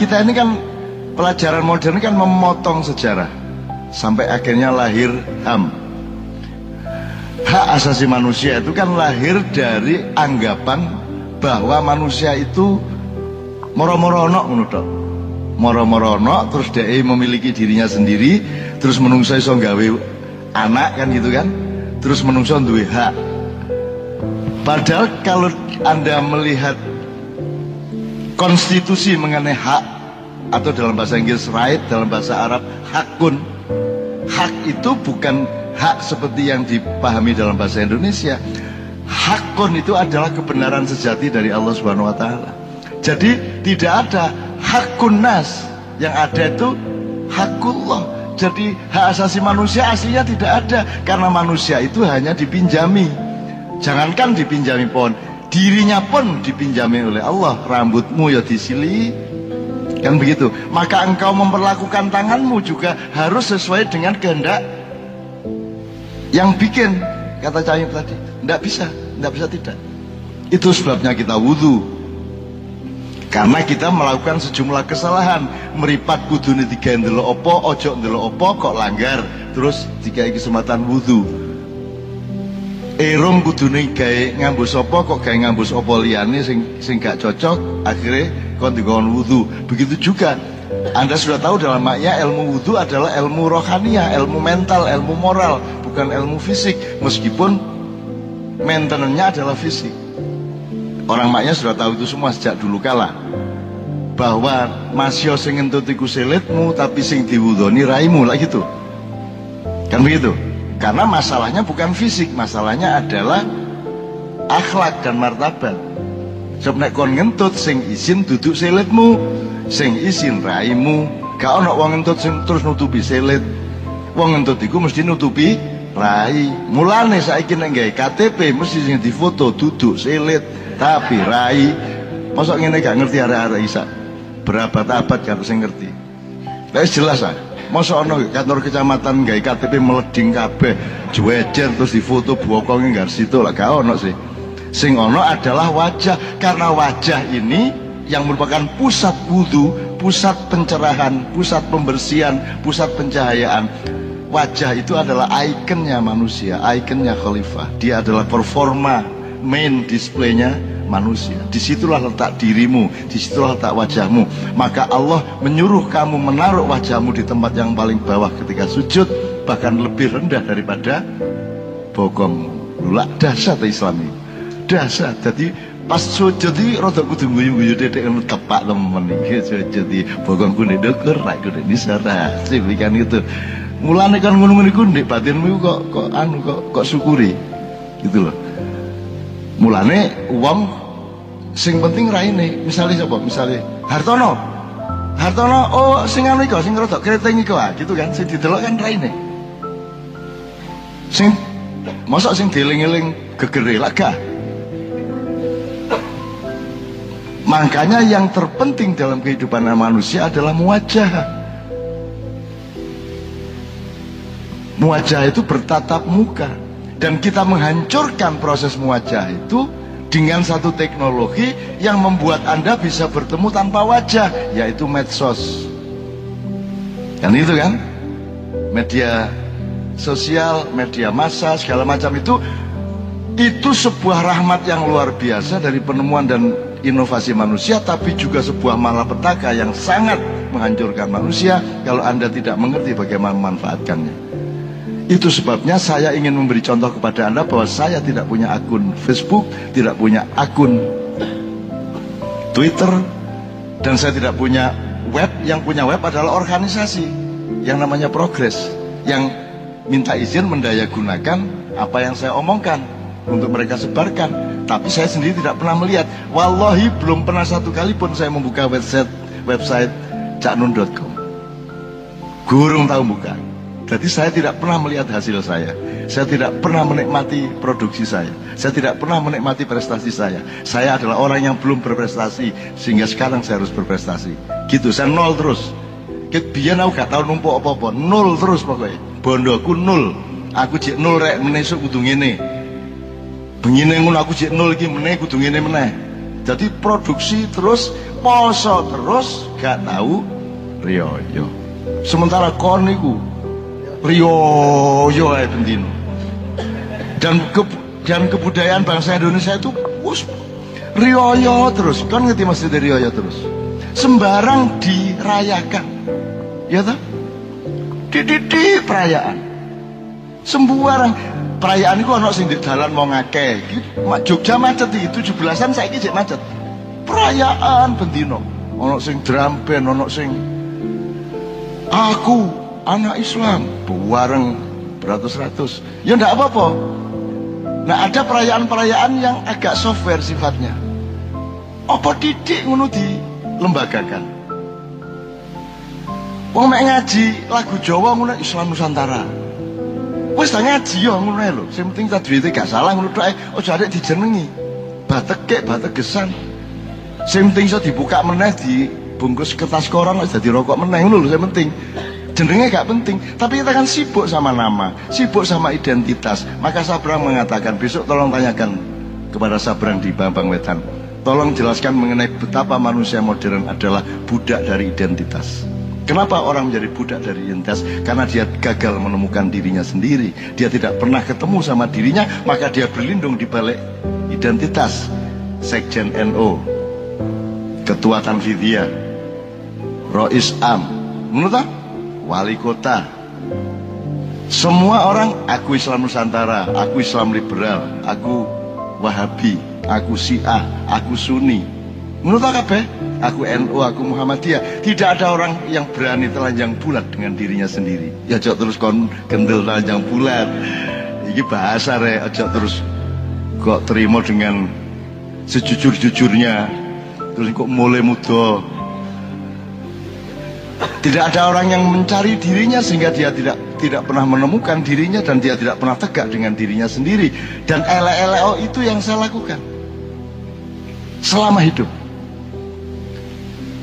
kita ini kan pelajaran modern kan memotong sejarah. Sampai akhirnya lahir HAM. Hak asasi manusia itu kan lahir dari anggapan bahwa manusia itu moro-moro menurut moro-moro terus dia memiliki dirinya sendiri terus menungso iso gawe anak kan gitu kan? Terus menungso duwe hak. Padahal kalau anda melihat konstitusi mengenai hak atau dalam bahasa Inggris right dalam bahasa Arab hakun hak itu bukan hak seperti yang dipahami dalam bahasa Indonesia hakun itu adalah kebenaran sejati dari Allah Subhanahu wa taala. Jadi tidak ada hakun nas, yang ada itu hakullah. Jadi hak asasi manusia aslinya tidak ada karena manusia itu hanya dipinjami. Jangankan dipinjami pohon, dirinya pun dipinjami oleh Allah. Rambutmu ya disili, kan begitu. Maka engkau memperlakukan tanganmu juga harus sesuai dengan kehendak yang bikin kata Cahim tadi. Tidak bisa, tidak bisa tidak. Itu sebabnya kita wudhu. Karena kita melakukan sejumlah kesalahan. Meripat kudu tiga ndelo opo, ojo ndelo opo, kok langgar. Terus tiga kesempatan wudhu. Erong kudu ini gaya ngambus opo, kok gaya ngambus opo liane sing, sing gak cocok. Akhirnya kon digon wudhu. Begitu juga anda sudah tahu dalam maknya ilmu wudhu adalah ilmu rohania, ilmu mental, ilmu moral, bukan ilmu fisik. Meskipun maintenance adalah fisik. Orang maknya sudah tahu itu semua sejak dulu kala. Bahwa masih sing ngentut iku selitmu tapi sing diwudoni raimu lah gitu. Kan begitu? Karena masalahnya bukan fisik, masalahnya adalah akhlak dan martabat. Sebab nek kon ngentut sing izin duduk selitmu, sing izin raimu, gak ono wong ngentut sing terus nutupi selit. Wong ngentut iku mesti nutupi rai. Mulane saiki nek gawe KTP mesti sing difoto duduk selit tapi rai. Mosok ngene gak ngerti arek-arek isa berapa abad kan sing ngerti. Wis jelas ah. Mosok ono kantor kecamatan gawe KTP meleding kabeh juwejer terus difoto bokonge gak situ. Lah gak ono sih sing ono adalah wajah karena wajah ini yang merupakan pusat wudhu, pusat pencerahan, pusat pembersihan, pusat pencahayaan wajah itu adalah ikonnya manusia, ikonnya khalifah. Dia adalah performa main displaynya manusia. Di situlah letak dirimu, di situlah letak wajahmu. Maka Allah menyuruh kamu menaruh wajahmu di tempat yang paling bawah ketika sujud, bahkan lebih rendah daripada bokong. Lula dasar Islam ini. Dasar. Jadi pas sujud iki rada kudu guyu-guyu dedek ngono tepak temen. Iki sujud iki bokong kuning ndukur rak kudu disara. Sing itu. Mulane kan ngono-ngono iku ndek batinmu kok kok anu kok kok syukuri. Gitu loh. Mulane uang sing penting raine. Misalnya siapa misalnya Hartono. Hartono oh sing anu iku sing rodok kreteng iku. Ah gitu kan? Sing didelok kan raine. Sing mosok sing dieling-eling gegere laga makanya yang terpenting dalam kehidupan manusia adalah muajah Muajah itu bertatap muka dan kita menghancurkan proses muajah itu dengan satu teknologi yang membuat Anda bisa bertemu tanpa wajah yaitu medsos. Kan itu kan? Media sosial, media massa, segala macam itu itu sebuah rahmat yang luar biasa dari penemuan dan inovasi manusia tapi juga sebuah malapetaka yang sangat menghancurkan manusia kalau Anda tidak mengerti bagaimana memanfaatkannya. Itu sebabnya saya ingin memberi contoh kepada Anda bahwa saya tidak punya akun Facebook, tidak punya akun Twitter, dan saya tidak punya web. Yang punya web adalah organisasi yang namanya Progress, yang minta izin mendaya gunakan apa yang saya omongkan untuk mereka sebarkan. Tapi saya sendiri tidak pernah melihat. Wallahi belum pernah satu kali pun saya membuka website website caknun.com. Gurung tahu buka. Jadi saya tidak pernah melihat hasil saya. Saya tidak pernah menikmati produksi saya. Saya tidak pernah menikmati prestasi saya. Saya adalah orang yang belum berprestasi sehingga sekarang saya harus berprestasi. Gitu, saya nol terus. Biar aku gak tahu numpuk apa-apa, nol terus pokoknya. Bondoku nol. Aku cek nol rek menesuk kudu ngene. Begini ngono aku cek nol iki meneh kudu ngene meneh. Jadi produksi terus poso terus gak tahu riyo sementara kon niku riyo ae dan ke, dan kebudayaan bangsa Indonesia itu us riyo terus. Kan ngerti maksudnya riyo terus? Sembarang dirayakan. Ya toh? Di, di, di perayaan. Sembarang perayaan itu anak sing di dalan mau ngake mak Jogja macet itu 17-an saya cek macet. Perayaan bendino ono sing drum band ono sing aku anak Islam bareng beratus-ratus. Ya ndak apa-apa. Nah ada perayaan-perayaan yang agak software sifatnya. Apa didik ngono di lembagakan? Wong mek ngaji lagu Jawa ngono Islam Nusantara Wis tak ngaji yo ngono lho. Sing penting tajwide gak salah ngono tok ae. Aja arek dijenengi. Batekek, bategesan. Sing penting iso dibuka meneh di bungkus kertas koran wis dadi rokok meneh ngono lho sing penting. Jenenge gak penting, tapi kita kan sibuk sama nama, sibuk sama identitas. Maka Sabrang mengatakan, besok tolong tanyakan kepada Sabrang di Bambang Wetan. Tolong jelaskan mengenai betapa manusia modern adalah budak dari identitas. Kenapa orang menjadi budak dari identitas? Karena dia gagal menemukan dirinya sendiri. Dia tidak pernah ketemu sama dirinya, maka dia berlindung di balik identitas. Sekjen NO, Ketua Tanfidia, Rois Am, menurut Wali Kota. Semua orang, aku Islam Nusantara, aku Islam liberal, aku Wahabi, aku Syiah, aku Sunni. Menurut apa? aku NU, aku Muhammadiyah. Tidak ada orang yang berani telanjang bulat dengan dirinya sendiri. Ya jok terus kon kendel telanjang bulat. Ini bahasa re, aja terus kok terima dengan sejujur-jujurnya. Terus kok mulai muda. Tidak ada orang yang mencari dirinya sehingga dia tidak tidak pernah menemukan dirinya dan dia tidak pernah tegak dengan dirinya sendiri. Dan ele-ele itu yang saya lakukan selama hidup.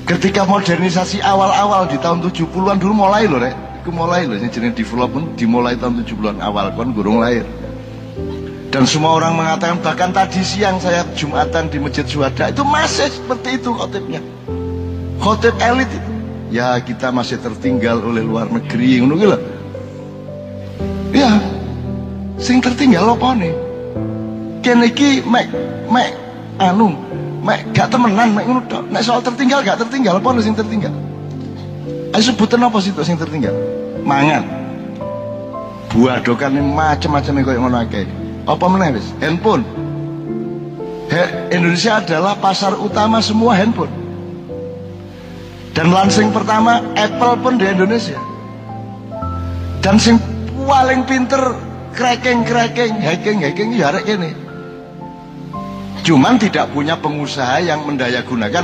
Ketika modernisasi awal-awal di tahun 70-an dulu mulai loh, Rek. Itu mulai loh, ini jenis development dimulai tahun 70-an awal kan gurung lahir. Dan semua orang mengatakan bahkan tadi siang saya Jumatan di Masjid Suhada itu masih seperti itu khotibnya. Khotib elit itu. Ya kita masih tertinggal oleh luar negeri ngono gitu. Ya, sing tertinggal apa nih? Kene iki mek mek anu mek gak temenan mek ngono tok nek soal tertinggal gak tertinggal. Apa sing tertinggal? Ayo sebutan apa sih sing tertinggal? Mangan. Buah dokan macam-macam yang ngono akeh. Apa meneh wis? Handphone. He, Indonesia adalah pasar utama semua handphone. Dan lansing pertama Apple pun di Indonesia. Dan sing paling pinter cracking cracking hacking hacking ya kene Cuman tidak punya pengusaha yang mendaya gunakan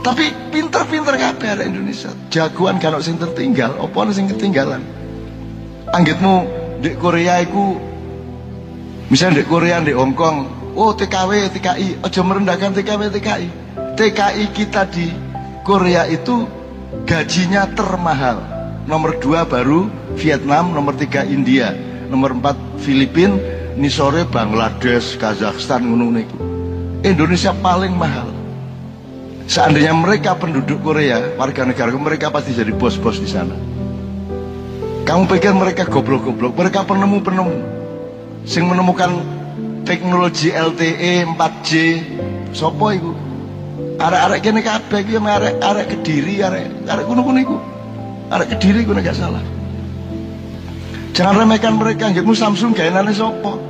Tapi pinter-pinter kabeh ada Indonesia. Jagoan kan sing tertinggal, apa sing ketinggalan. Anggitmu di Korea itu misalnya di Korea di Hong Kong, oh TKW, TKI, aja merendahkan TKW, TKI. TKI kita di Korea itu gajinya termahal. Nomor dua baru Vietnam, nomor tiga India, nomor empat Filipina, ini sore Bangladesh, Kazakhstan, gunung niku. Indonesia paling mahal. Seandainya mereka penduduk Korea, warga negara mereka pasti jadi bos-bos di sana. Kamu pikir mereka goblok-goblok? Mereka penemu-penemu. Sing menemukan teknologi LTE 4G. Sopo itu? Arek-arek kene kabeh iki arek-arek Kediri, arek arek kuno-kuno iku. Arek Kediri kuno gak salah. Jangan remehkan mereka, nggakmu Samsung gaenane sopo.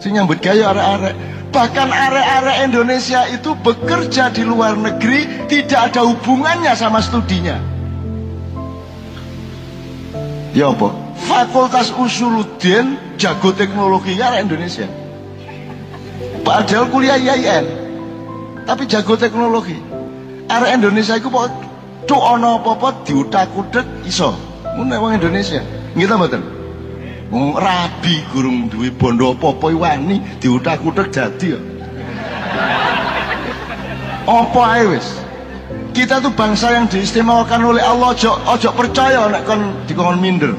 Sing nyambut gaya arek-arek. Bahkan arek-arek Indonesia itu bekerja di luar negeri tidak ada hubungannya sama studinya. Ya apa? Fakultas Usuluddin jago teknologi arek Indonesia. Padahal kuliah IAIN. Tapi jago teknologi. Arek Indonesia itu kok tuh ono apa-apa diutak-utak iso. Mun wong Indonesia. Nggih ta mboten? Wong rabi gurung duwe bondo apa-apa wani diutak-utak dadi ya. Apa ae wis. Kita tuh bangsa yang diistimewakan oleh Allah ojo ojo percaya nek kon dikon minder.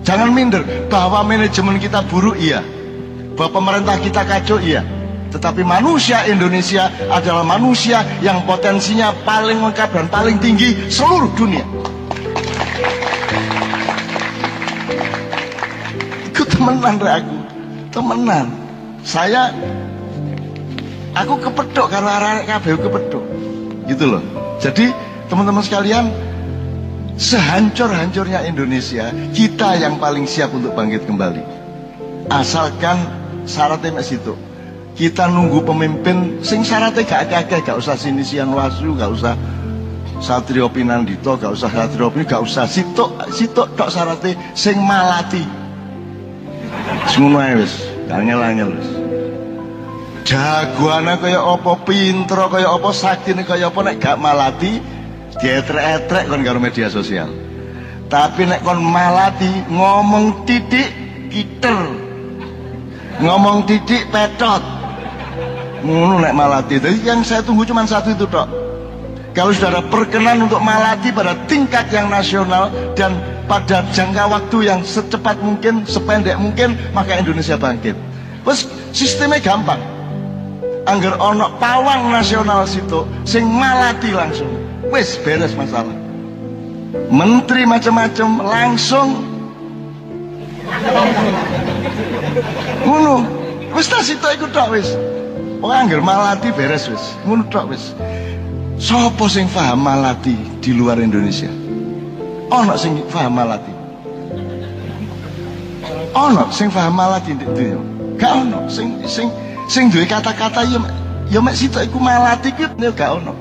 Jangan minder bahwa manajemen kita buruk iya. Bahwa pemerintah kita kacau iya. Tetapi manusia Indonesia adalah manusia yang potensinya paling lengkap dan paling tinggi seluruh dunia. Temenan aku, temenan. Saya aku kepedok karena arah kabeh kepedok. Gitu loh. Jadi teman-teman sekalian, sehancur-hancurnya Indonesia, kita yang paling siap untuk bangkit kembali. Asalkan syaratnya masih itu. Kita nunggu pemimpin sing syaratnya gak akeh gak usah sinisian wasu, gak usah Satrio Pinandito, gak usah Satrio Pinandito, gak usah sitok sitok tok syaratnya sing malati. Semua wis, gak angel-angel wis. Jagoane kaya apa, pinter kaya apa, saktine kaya apa nek gak malati dietrek-etrek kon karo media sosial. Tapi nek kon malati ngomong titik kiter. Ngomong titik petot. Ngono nek malati. Jadi yang saya tunggu cuma satu itu tok. Kalau saudara perkenan untuk malati pada tingkat yang nasional dan pada jangka waktu yang secepat mungkin, sependek mungkin, maka Indonesia bangkit. Terus sistemnya gampang. Angger ono pawang nasional situ, sing malati langsung. Wis beres masalah. Menteri macam-macam langsung. Ngono. Wis tak situ iku tok wong angger malati beres wis ngono tok wis sapa sing paham malati di luar Indonesia ono sing paham malati ono sing paham malati di dunia gak ono. Sing sing sing duwe kata-kata ya ya mek sitok iku malati ku gak ono.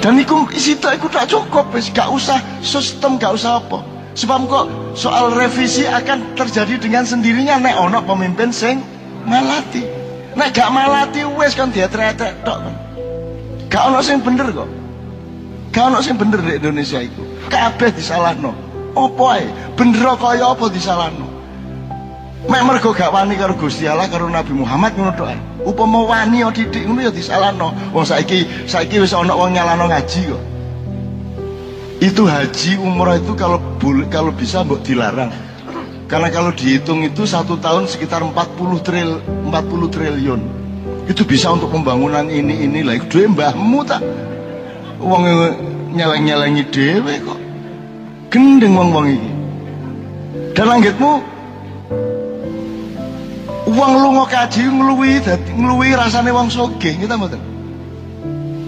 Dan iku situ iku tak cukup wis gak usah sistem gak usah apa. Sebab kok soal revisi akan terjadi dengan sendirinya nek ono pemimpin sing malati. Nek gak malati wis kan dia tek tok kan. Gak ono sing bener kok gak ono sing bener di Indonesia itu kabeh disalahno. Apa ae? Bener kaya apa disalahno? Mek mergo gak wani karo Gusti Allah karo Nabi Muhammad ngono tok upama wani yo titik ngono ya disalahno. Wong saiki saiki wis ana wong nyalano ngaji kok. Itu haji umrah itu kalau kalau bisa mbok dilarang. Karena kalau dihitung itu satu tahun sekitar 40 tril 40 triliun. Itu bisa untuk pembangunan ini ini lah. Itu mbahmu tak uang nyeleng nyelengi dewe kok gendeng wong wong ini dan langitmu Uang lunga kaji ngluwi dadi ngluwi rasane wong sugih kita mboten.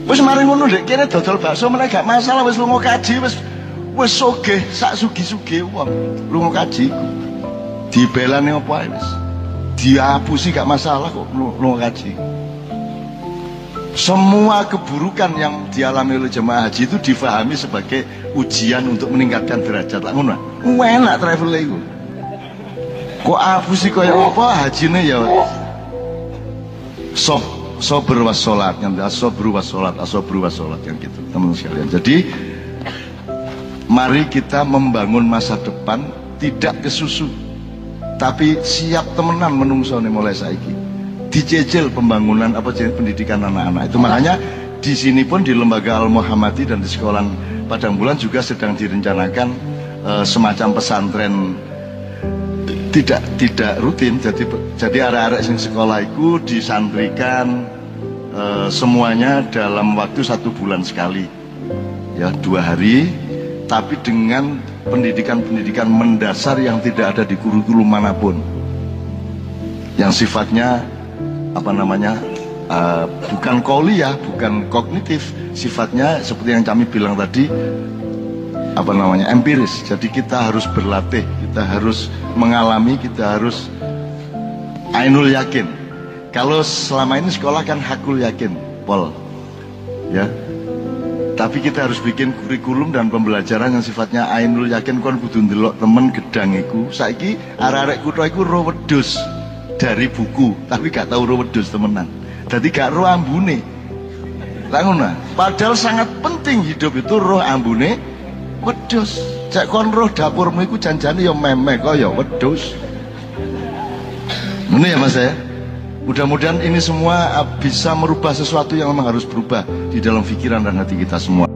Wis mari ngono ndek kene dodol bakso meneh gak masalah wis lunga kaji wis wis sugih sak sugi-sugi wong lunga kaji. Dibelane apa ae wis. Diapusi gak masalah kok lunga kaji. Semua keburukan yang dialami oleh jemaah haji itu difahami sebagai ujian untuk meningkatkan derajat. Lah ngono. Enak travel iku kok aku sih kaya apa hajine ya sob sober was sholat yang asobru was sholat asobru was sholat yang gitu teman sekalian. Jadi mari kita membangun masa depan tidak kesusu tapi siap temenan menungsone mulai saiki dicecil pembangunan apa pendidikan anak-anak itu. Makanya di sini pun di lembaga Al Muhammadi dan di sekolah Padang Bulan juga sedang direncanakan uh, semacam pesantren tidak tidak rutin. Jadi jadi arek-arek sing sekolah itu disantrikan e, semuanya dalam waktu satu bulan sekali. Ya dua hari tapi dengan pendidikan-pendidikan mendasar yang tidak ada di kurikulum mana pun. Yang sifatnya apa namanya uh, bukan kuliah bukan kognitif. Sifatnya seperti yang kami bilang tadi apa namanya empiris. Jadi kita harus berlatih kita harus mengalami kita harus ainul yakin. Kalau selama ini sekolah kan hakul yakin pol. Ya. Tapi kita harus bikin kurikulum dan pembelajaran yang sifatnya ainul yakin. Kon kudu ndelok temen gedang iku. Saiki arek-arek kutha iku ro wedhus dari buku tapi gak tahu ro wedhus temenan. Jadi gak ro ambune. Lah padahal sangat penting hidup itu roh ambune wedhus. Cek kon roh dapurmu iku janjane ya memeh kaya wedhus. Ini ya mas ya? Mudah-mudahan ini semua bisa merubah sesuatu yang memang harus berubah di dalam pikiran dan hati kita semua